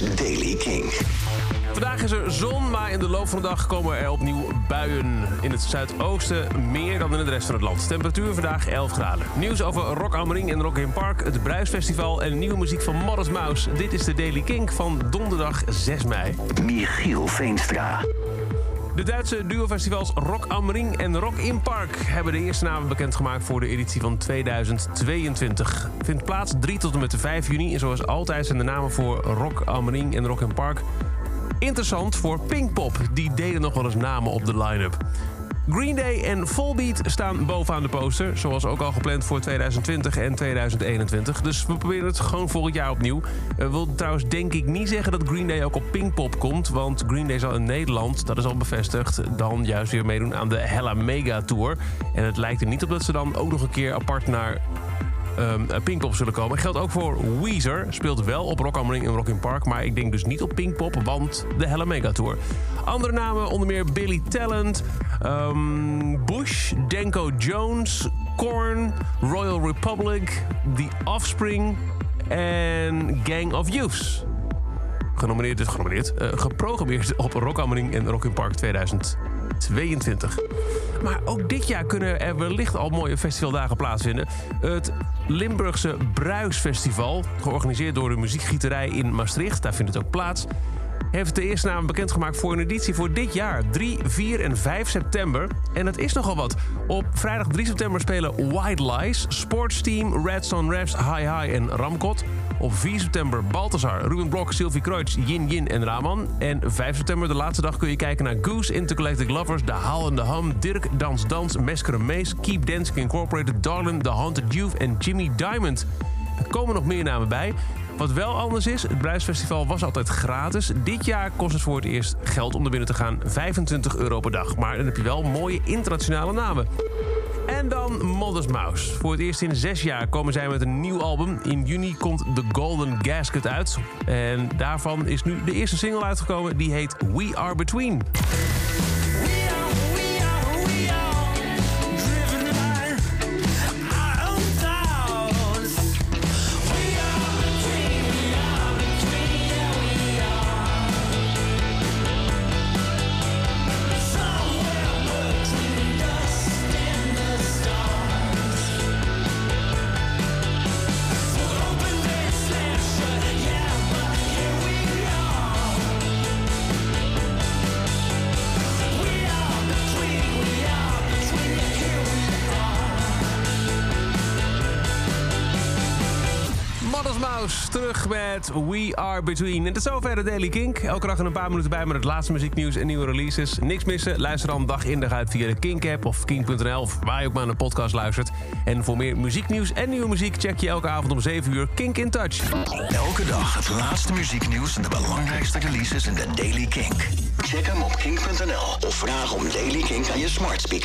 is Daily King. Vandaag is er zon, maar in de loop van de dag komen er opnieuw buien. In het zuidoosten meer dan in de rest van het land. Temperatuur vandaag 11 graden. Nieuws over Rock am Ring en Rock in Park, het Bruisfestival en nieuwe muziek van Modest Mouse. Dit is de Daily Kink van donderdag 6 mei. Michiel Veenstra. De Duitse duofestivals Rock am Ring en Rock in Park hebben de eerste namen bekendgemaakt voor de editie van 2022. Vindt plaats 3 tot en met 5 juni en zoals altijd zijn de namen voor Rock am Ring en Rock in Park interessant voor Pinkpop. Die deden nog wel eens namen op de line-up. Green Day en Volbeat staan bovenaan de poster. Zoals ook al gepland voor 2020 en 2021. Dus we proberen het gewoon volgend jaar opnieuw. Dat wil trouwens denk ik niet zeggen dat Green Day ook op Pinkpop komt. Want Green Day zal in Nederland, dat is al bevestigd... dan juist weer meedoen aan de Hella Mega Tour. En het lijkt er niet op dat ze dan ook nog een keer apart naar um, Pinkpop zullen komen. Geldt ook voor Weezer. Speelt wel op Rock Ring en Rock in Park. Maar ik denk dus niet op Pinkpop, want de Hella Mega Tour. Andere namen onder meer Billy Talent, um, Bush, Denko Jones, Korn, Royal Republic, The Offspring en Gang of Youths. Genomineerd, dus genomineerd, uh, geprogrammeerd op Rock am Ring en Rock in Park 2022. Maar ook dit jaar kunnen er wellicht al mooie festivaldagen plaatsvinden. Het Limburgse Bruisfestival, georganiseerd door de muziekgieterij in Maastricht, daar vindt het ook plaats heeft de eerste naam bekendgemaakt voor een editie voor dit jaar. 3, 4 en 5 september. En het is nogal wat. Op vrijdag 3 september spelen White Lies, Sportsteam, Redstone Raps, High High en Ramkot. Op 4 september Balthazar, Ruben Blok, Sylvie Kreutz, Yin Yin en Raman. En 5 september, de laatste dag, kun je kijken naar Goose, Intergalactic Lovers, The Howl and the Hum, Dirk, Dans Dans, Mescare Maze, Keep Dancing Incorporated, Darlin, The Haunted Youth en Jimmy Diamond. Er komen nog meer namen bij. Wat wel anders is, het Bruisfestival was altijd gratis. Dit jaar kost het voor het eerst geld om er binnen te gaan. 25 euro per dag. Maar dan heb je wel mooie internationale namen. En dan Modest Mouse. Voor het eerst in zes jaar komen zij met een nieuw album. In juni komt The Golden Gasket uit. En daarvan is nu de eerste single uitgekomen. Die heet We Are Between. Mouse terug met We Are Between. En tot zover de Daily Kink. Elke dag een paar minuten bij met het laatste muzieknieuws en nieuwe releases. Niks missen, luister dan dag in dag uit via de Kink-app of kink.nl... of waar je ook maar naar een podcast luistert. En voor meer muzieknieuws en nieuwe muziek... check je elke avond om 7 uur Kink in Touch. Elke dag het laatste muzieknieuws en de belangrijkste releases in de Daily Kink. Check hem op kink.nl of vraag om Daily Kink aan je smart speaker.